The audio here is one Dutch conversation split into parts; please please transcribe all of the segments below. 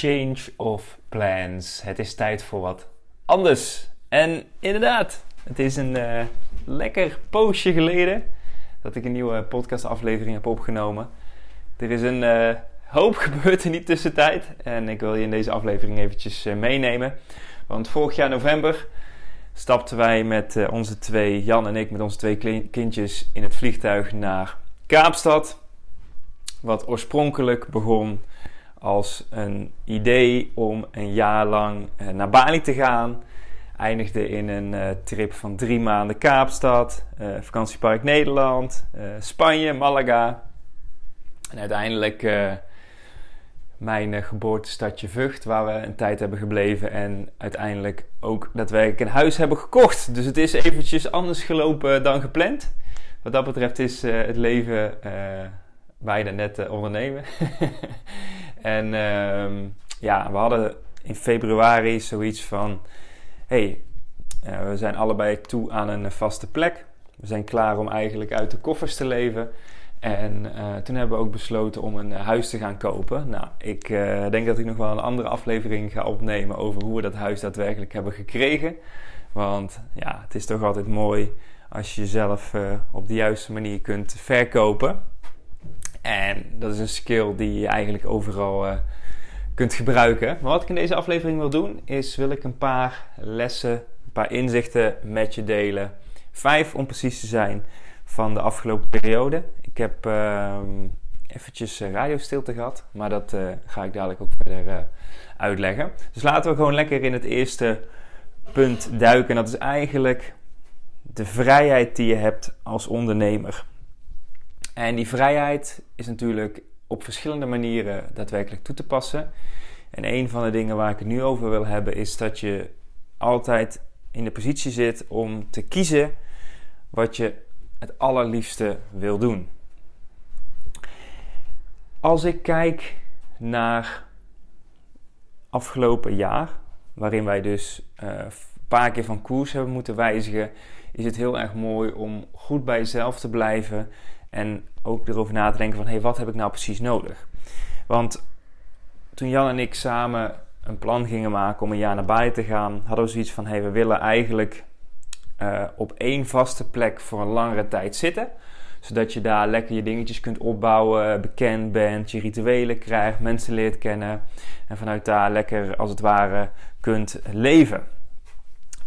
Change of plans. Het is tijd voor wat anders. En inderdaad, het is een uh, lekker poosje geleden dat ik een nieuwe podcastaflevering heb opgenomen. Er is een uh, hoop gebeurd in die tussentijd en ik wil je in deze aflevering eventjes uh, meenemen. Want vorig jaar november stapten wij met onze twee, Jan en ik, met onze twee kindjes in het vliegtuig naar Kaapstad. Wat oorspronkelijk begon als een idee om een jaar lang uh, naar Bali te gaan. Eindigde in een uh, trip van drie maanden Kaapstad, uh, vakantiepark Nederland, Spanje, Malaga. En uiteindelijk mijn geboortestadje Vught, waar we een tijd hebben gebleven. En uiteindelijk ook daadwerkelijk een huis hebben gekocht. Dus het is eventjes anders gelopen dan gepland. Wat dat betreft is het leven bijna net ondernemen. En uh, ja, we hadden in februari zoiets van: hey, uh, we zijn allebei toe aan een vaste plek. We zijn klaar om eigenlijk uit de koffers te leven. En uh, toen hebben we ook besloten om een huis te gaan kopen. Nou, ik denk dat ik nog wel een andere aflevering ga opnemen over hoe we dat huis daadwerkelijk hebben gekregen. Want ja, het is toch altijd mooi als je jezelf op de juiste manier kunt verkopen. En dat is een skill die je eigenlijk overal uh, kunt gebruiken. Maar wat ik in deze aflevering wil doen, is wil ik een paar lessen, een paar inzichten met je delen. Vijf om precies te zijn van de afgelopen periode. Ik heb uh, eventjes radiostilte gehad, maar dat uh, ga ik dadelijk ook verder uitleggen. Dus laten we gewoon lekker in het eerste punt duiken. En dat is eigenlijk de vrijheid die je hebt als ondernemer. En die vrijheid is natuurlijk op verschillende manieren daadwerkelijk toe te passen. En een van de dingen waar ik het nu over wil hebben is dat je altijd in de positie zit om te kiezen wat je het allerliefste wil doen. Als ik kijk naar afgelopen jaar, waarin wij dus uh, een paar keer van koers hebben moeten wijzigen, is het heel erg mooi om goed bij jezelf te blijven en ook erover na te denken van, hé, hey, wat heb ik nou precies nodig? Want toen Jan en ik samen een plan gingen maken om een jaar naar Bali te gaan, hadden we zoiets van, hé, hey, we willen eigenlijk uh, op één vaste plek voor een langere tijd zitten. Zodat je daar lekker je dingetjes kunt opbouwen, bekend bent, je rituelen krijgt, mensen leert kennen. En vanuit daar lekker, als het ware, kunt leven.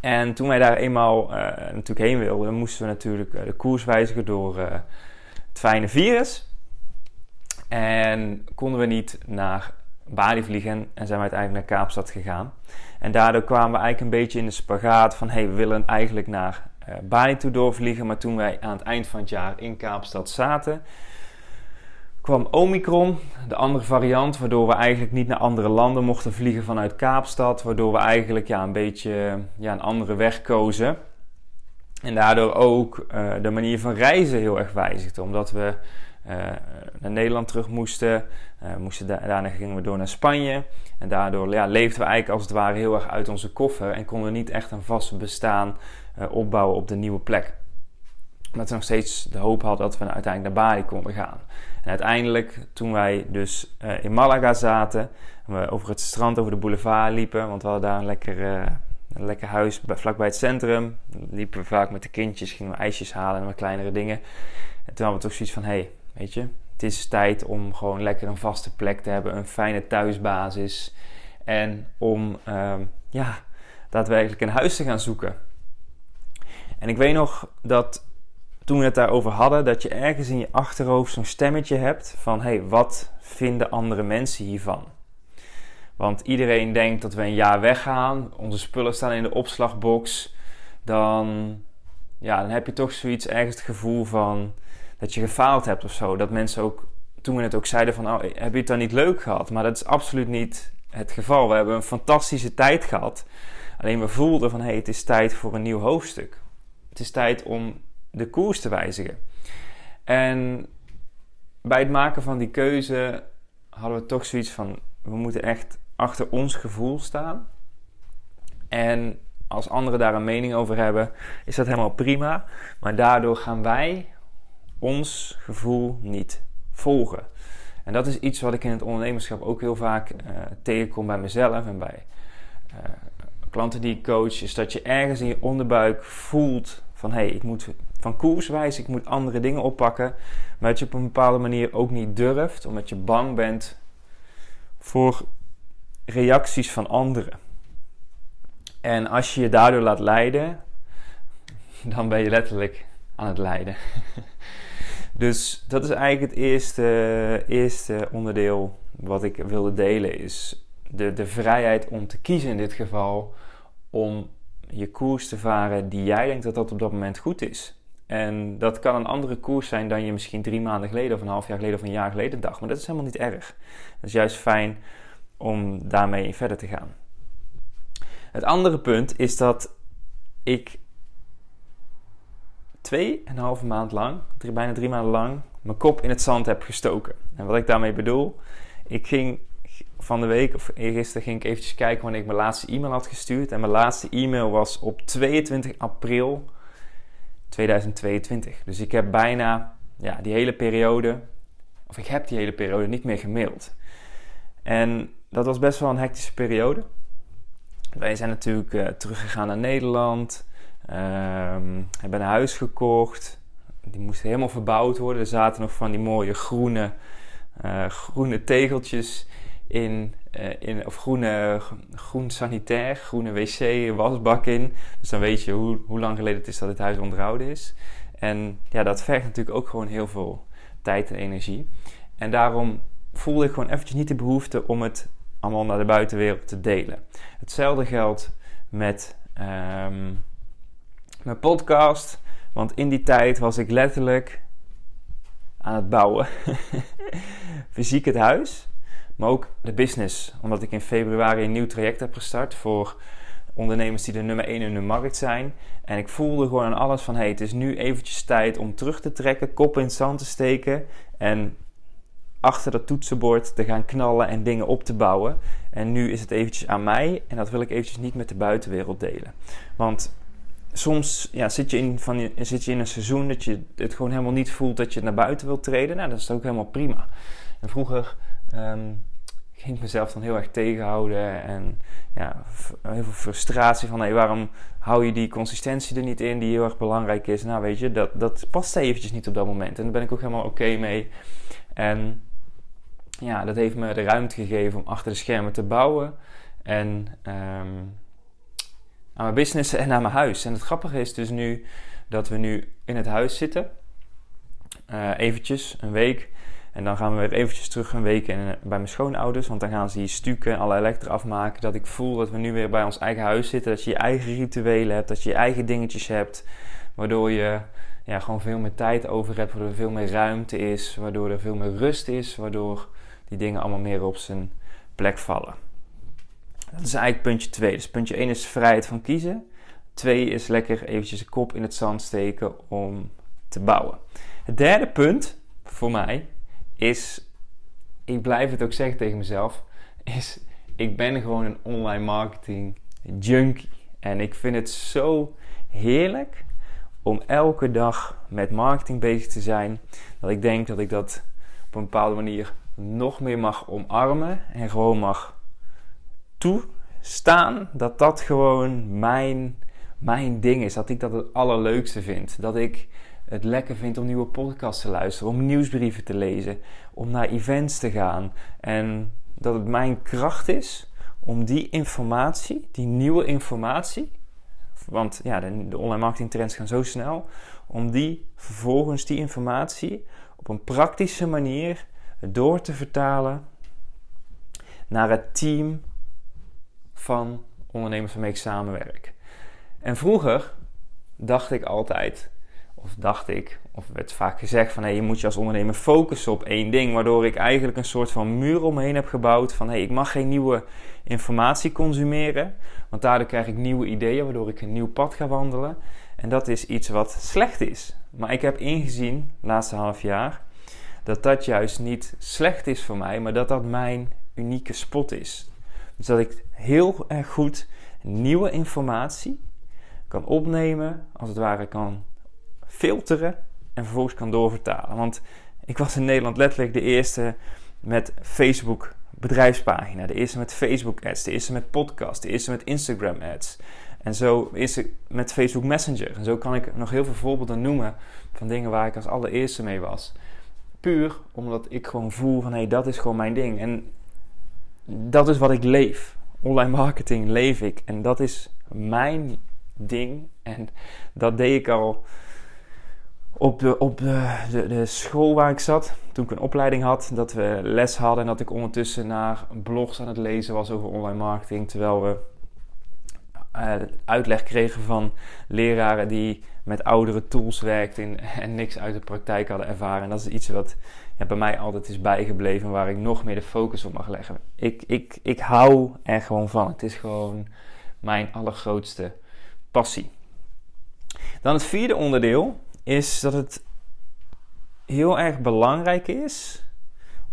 En toen wij daar eenmaal uh, natuurlijk heen wilden, moesten we natuurlijk uh, de koers wijzigen door fijne virus. En konden we niet naar Bali vliegen en zijn we uiteindelijk naar Kaapstad gegaan. En daardoor kwamen we eigenlijk een beetje in de spagaat van... hey, we willen eigenlijk naar uh, Bali toe doorvliegen. Maar toen wij aan het eind van het jaar in Kaapstad zaten... kwam Omicron, de andere variant... waardoor we eigenlijk niet naar andere landen mochten vliegen vanuit Kaapstad. Waardoor we eigenlijk ja, een beetje ja, een andere weg kozen... En daardoor ook uh, de manier van reizen heel erg wijzigde. Omdat we uh, naar Nederland terug moesten. Uh, moesten da daarna gingen we door naar Spanje. En daardoor ja, leefden we eigenlijk als het ware heel erg uit onze koffer. En konden we niet echt een vast bestaan opbouwen op de nieuwe plek. Maar we nog steeds de hoop hadden dat we uiteindelijk naar Bali konden gaan. En uiteindelijk, toen wij dus in Malaga zaten. En we over het strand, over de boulevard liepen. Want we hadden daar een lekker een lekker huis vlakbij het centrum. Dan liepen we vaak met de kindjes, gingen we ijsjes halen en wat kleinere dingen. En toen hadden we toch zoiets van, hé, hey, weet je, het is tijd om gewoon lekker een vaste plek te hebben, een fijne thuisbasis. En om, um, ja, daadwerkelijk een huis te gaan zoeken. En ik weet nog dat toen we het daarover hadden, dat je ergens in je achterhoofd zo'n stemmetje hebt van, hé, hey, wat vinden andere mensen hiervan? Want iedereen denkt dat we een jaar weggaan, onze spullen staan in de opslagbox. Dan, ja, dan heb je toch zoiets ergens het gevoel van dat je gefaald hebt of zo. Dat mensen ook toen we het ook zeiden van, oh, heb je het dan niet leuk gehad? Maar dat is absoluut niet het geval. We hebben een fantastische tijd gehad. Alleen we voelden van, hé, hey, het is tijd voor een nieuw hoofdstuk. Het is tijd om de koers te wijzigen. En bij het maken van die keuze hadden we toch zoiets van: we moeten echt achter ons gevoel staan. En als anderen daar een mening over hebben, is dat helemaal prima. Maar daardoor gaan wij ons gevoel niet volgen. En dat is iets wat ik in het ondernemerschap ook heel vaak uh, tegenkom bij mezelf en bij uh, klanten die ik coach. Is dat je ergens in je onderbuik voelt van hé, hey, ik moet van koerswijs, ik moet andere dingen oppakken. Maar dat je op een bepaalde manier ook niet durft, omdat je bang bent voor reacties van anderen. En als je je daardoor laat leiden, dan ben je letterlijk aan het lijden. dus dat is eigenlijk het eerste, eerste onderdeel wat ik wilde delen. Is de, de vrijheid om te kiezen in dit geval. Om je koers te varen die jij denkt dat dat op dat moment goed is. En dat kan een andere koers zijn dan je misschien drie maanden geleden of een half jaar geleden of een jaar geleden dacht. Maar dat is helemaal niet erg. Het is juist fijn om daarmee verder te gaan. Het andere punt is dat ik twee en een halve maand lang, bijna drie maanden lang, mijn kop in het zand heb gestoken. En wat ik daarmee bedoel, ik ging van de week, of eergisteren ging ik eventjes kijken wanneer ik mijn laatste e-mail had gestuurd. En mijn laatste e-mail was op 22 april 2022. Dus ik heb bijna ja, die hele periode, of ik heb die hele periode niet meer gemaild. En dat was best wel een hectische periode. Wij zijn natuurlijk uh, teruggegaan naar Nederland, um, hebben een huis gekocht. Die moest helemaal verbouwd worden. Er zaten nog van die mooie groene, uh, groene tegeltjes in, uh, in, of groene, groen sanitair, groene wc, wasbak in. Dus dan weet je hoe, hoe lang geleden het is dat het huis onderhouden is. En ja, dat vergt natuurlijk ook gewoon heel veel tijd en energie. En daarom voelde ik gewoon eventjes niet de behoefte om het allemaal naar de buitenwereld te delen. Hetzelfde geldt met um, mijn podcast. Want in die tijd was ik letterlijk aan het bouwen. Fysiek het huis maar ook de business. Omdat ik in februari een nieuw traject heb gestart voor ondernemers die de nummer 1 in hun markt zijn. En ik voelde gewoon aan alles van, hey, het is nu eventjes tijd om terug te trekken, kop in het zand te steken en achter dat toetsenbord te gaan knallen en dingen op te bouwen. En nu is het eventjes aan mij en dat wil ik eventjes niet met de buitenwereld delen. Want soms ja, zit, je in, van, zit je in een seizoen dat je het gewoon helemaal niet voelt dat je naar buiten wilt treden. Nou, dat is ook helemaal prima. En vroeger um, ging ik mezelf dan heel erg tegenhouden. En ja, heel veel frustratie van hey, waarom hou je die consistentie er niet in die heel erg belangrijk is. Nou weet je, dat, dat past eventjes niet op dat moment. En daar ben ik ook helemaal oké mee. En ja, dat heeft me de ruimte gegeven om achter de schermen te bouwen. En um, aan mijn business en aan mijn huis. En het grappige is dus nu dat we nu in het huis zitten. Uh, eventjes, een week. En dan gaan we weer eventjes terug een week in, bij mijn schoonouders. Want dan gaan ze die stukken, alle elektra afmaken. Dat ik voel dat we nu weer bij ons eigen huis zitten. Dat je je eigen rituelen hebt. Dat je je eigen dingetjes hebt. Waardoor je ja, gewoon veel meer tijd over hebt. Waardoor er veel meer ruimte is. Waardoor er veel meer rust is. Waardoor die dingen allemaal meer op zijn plek vallen. Dat is eigenlijk puntje 2. Dus puntje 1 is vrijheid van kiezen. 2 is lekker eventjes de kop in het zand steken om te bouwen. Het derde punt voor mij is, ik blijf het ook zeggen tegen mezelf, is ik ben gewoon een online marketing junkie. En ik vind het zo heerlijk om elke dag met marketing bezig te zijn. Dat ik denk dat ik dat op een bepaalde manier nog meer mag omarmen. En gewoon mag toestaan dat dat gewoon mijn, mijn ding is. Dat ik dat het allerleukste vind. Dat ik het lekker vindt om nieuwe podcasts te luisteren, om nieuwsbrieven te lezen, om naar events te gaan. En dat het mijn kracht is om die informatie, die nieuwe informatie, want ja, de, de online marketing trends gaan zo snel, om die vervolgens die informatie op een praktische manier door te vertalen naar het team van ondernemers waarmee ik samenwerk. En vroeger dacht ik altijd, of dacht ik, of werd vaak gezegd van hey, je moet je als ondernemer focussen op één ding, waardoor ik eigenlijk een soort van muur omheen heb gebouwd van hey, ik mag geen nieuwe informatie consumeren, want daardoor krijg ik nieuwe ideeën, waardoor ik een nieuw pad ga wandelen. En dat is iets wat slecht is. Maar ik heb ingezien, laatste half jaar, dat dat juist niet slecht is voor mij, maar dat dat mijn unieke spot is. Dus dat ik heel erg goed nieuwe informatie kan opnemen, als het ware kan filteren en vervolgens kan doorvertalen. Want ik was in Nederland letterlijk de eerste met Facebook bedrijfspagina, de eerste met Facebook ads, de eerste met podcast, de eerste met Instagram ads. En zo is het met Facebook Messenger. En zo kan ik nog heel veel voorbeelden noemen van dingen waar ik als allereerste mee was. Puur omdat ik gewoon voel van hé, hey, dat is gewoon mijn ding. En dat is wat ik leef. Online marketing leef ik. En dat is mijn ding. En dat deed ik al op, de, op de, de, de, school waar ik zat. Toen ik een opleiding had, dat we les hadden. En dat ik ondertussen naar blogs aan het lezen was over online marketing. Terwijl we uh, uitleg kregen van leraren die met oudere tools werkten en niks uit de praktijk hadden ervaren. En dat is iets wat ja, bij mij altijd is bijgebleven, waar ik nog meer de focus op mag leggen. Ik, ik, ik hou er gewoon van. Het is gewoon mijn allergrootste passie. Dan het vierde onderdeel is dat het heel erg belangrijk is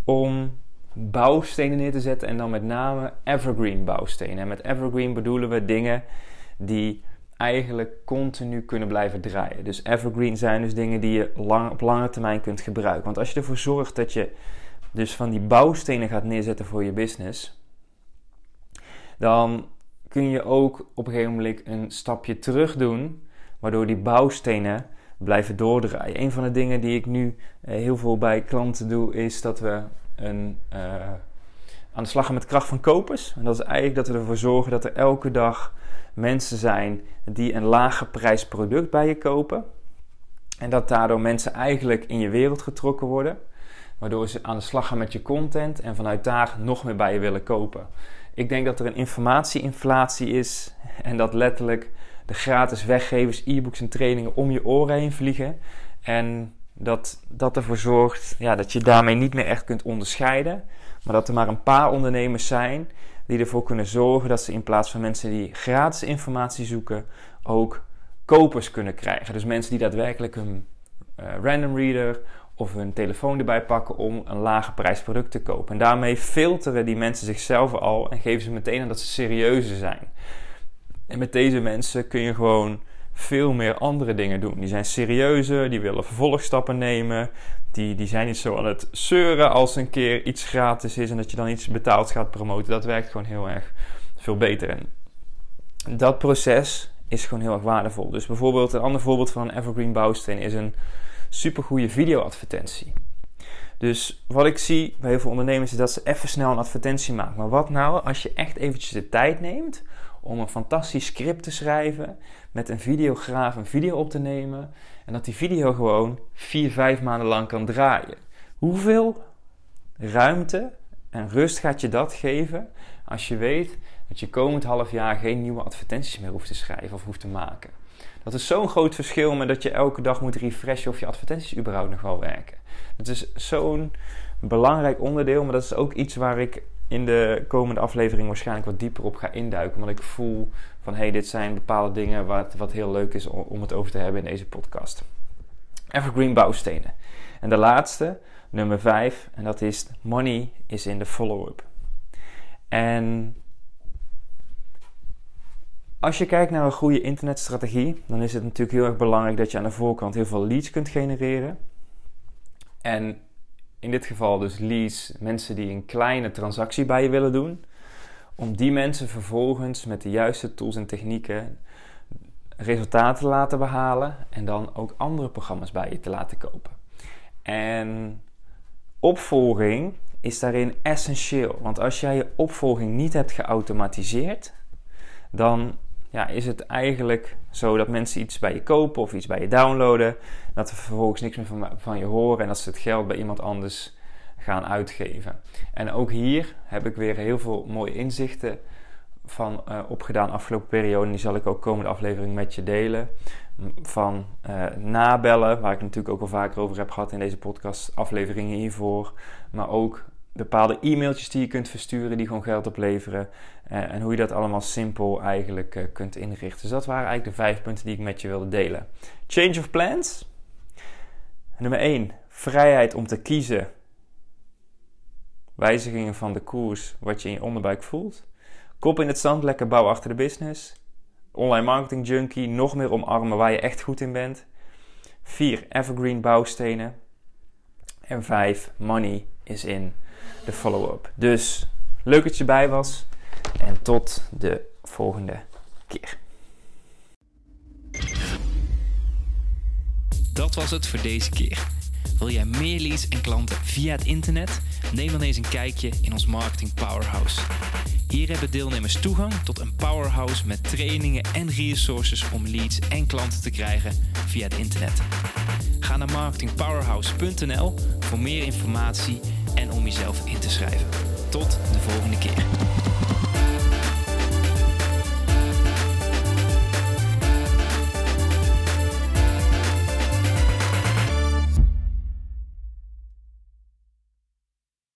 om bouwstenen neer te zetten en dan met name evergreen bouwstenen. En met evergreen bedoelen we dingen die eigenlijk continu kunnen blijven draaien. Dus evergreen zijn dus dingen die je lang, op lange termijn kunt gebruiken. Want als je ervoor zorgt dat je dus van die bouwstenen gaat neerzetten voor je business, dan kun je ook op een gegeven moment een stapje terug doen, waardoor die bouwstenen blijven doordraaien. Een van de dingen die ik nu eh, heel veel bij klanten doe, is dat we uh, aan de slag gaan met kracht van kopers. En dat is eigenlijk dat we ervoor zorgen dat er elke dag mensen zijn die een lage prijs product bij je kopen. En dat daardoor mensen eigenlijk in je wereld getrokken worden. Waardoor ze aan de slag gaan met je content en vanuit daar nog meer bij je willen kopen. Ik denk dat er een informatieinflatie is en dat letterlijk de gratis weggevers, e-books en trainingen om je oren heen vliegen. En dat dat ervoor zorgt ja, dat je daarmee niet meer echt kunt onderscheiden. Maar dat er maar een paar ondernemers zijn die ervoor kunnen zorgen dat ze in plaats van mensen die gratis informatie zoeken, ook kopers kunnen krijgen. Dus mensen die daadwerkelijk een uh, random reader of hun telefoon erbij pakken om een lage prijs product te kopen. En daarmee filteren die mensen zichzelf al en geven ze meteen aan dat ze serieuzer zijn. En met deze mensen kun je gewoon veel meer andere dingen doen. Die zijn serieuzer, die willen vervolgstappen nemen. Die, die zijn niet zo aan het zeuren als een keer iets gratis is en dat je dan iets betaald gaat promoten. Dat werkt gewoon heel erg veel beter. En dat proces is gewoon heel erg waardevol. Dus bijvoorbeeld een ander voorbeeld van een evergreen bouwsteen is een supergoeie video-advertentie. Dus wat ik zie bij heel veel ondernemers is dat ze even snel een advertentie maken. Maar wat nou als je echt eventjes de tijd neemt om een fantastisch script te schrijven, met een videograaf een video op te nemen en dat die video gewoon 4, 5 maanden lang kan draaien. Hoeveel ruimte en rust gaat je dat geven als je weet dat je komend half jaar geen nieuwe advertenties meer hoeft te schrijven of hoeft te maken? Dat is zo'n groot verschil met dat je elke dag moet refreshen of je advertenties überhaupt nog wel werken. Het is zo'n belangrijk onderdeel, maar dat is ook iets waar ik in de komende aflevering waarschijnlijk wat dieper op ga induiken. Want ik voel van hé, hey, dit zijn bepaalde dingen wat, wat heel leuk is om het over te hebben in deze podcast. Evergreen bouwstenen. En de laatste, nummer 5, en dat is money is in de follow-up. En als je kijkt naar een goede internetstrategie, dan is het natuurlijk heel erg belangrijk dat je aan de voorkant heel veel leads kunt genereren. En in dit geval dus leads, mensen die een kleine transactie bij je willen doen. Om die mensen vervolgens met de juiste tools en technieken resultaten te laten behalen en dan ook andere programma's bij je te laten kopen. En opvolging is daarin essentieel. Want als jij je opvolging niet hebt geautomatiseerd, dan ja, is het eigenlijk zo dat mensen iets bij je kopen of iets bij je downloaden. Dat ze vervolgens niks meer van, van je horen en dat ze het geld bij iemand anders gaan uitgeven. En ook hier heb ik weer heel veel mooie inzichten van uh, opgedaan afgelopen periode. Die zal ik ook komende aflevering met je delen. van uh, nabellen, waar ik natuurlijk ook al vaker over heb gehad in deze podcast afleveringen hiervoor. Maar ook bepaalde e-mailtjes die je kunt versturen die gewoon geld opleveren. Uh, en hoe je dat allemaal simpel eigenlijk uh, kunt inrichten. Dus dat waren eigenlijk de vijf punten die ik met je wilde delen. Change of plans. Nummer 1. Vrijheid om te kiezen. Wijzigingen van de koers, wat je in je onderbuik voelt. Kop in het zand, lekker bouwen achter de business. Online marketing junkie, nog meer omarmen waar je echt goed in bent. 4. Evergreen bouwstenen. En 5. Money is in de follow-up. Dus leuk dat je erbij was. En tot de volgende keer. Dat was het voor deze keer. Wil jij meer leads en klanten via het internet? Neem dan eens een kijkje in ons Marketing Powerhouse. Hier hebben deelnemers toegang tot een powerhouse met trainingen en resources om leads en klanten te krijgen via het internet. Ga naar marketingpowerhouse.nl voor meer informatie en om jezelf in te schrijven. Tot de volgende keer.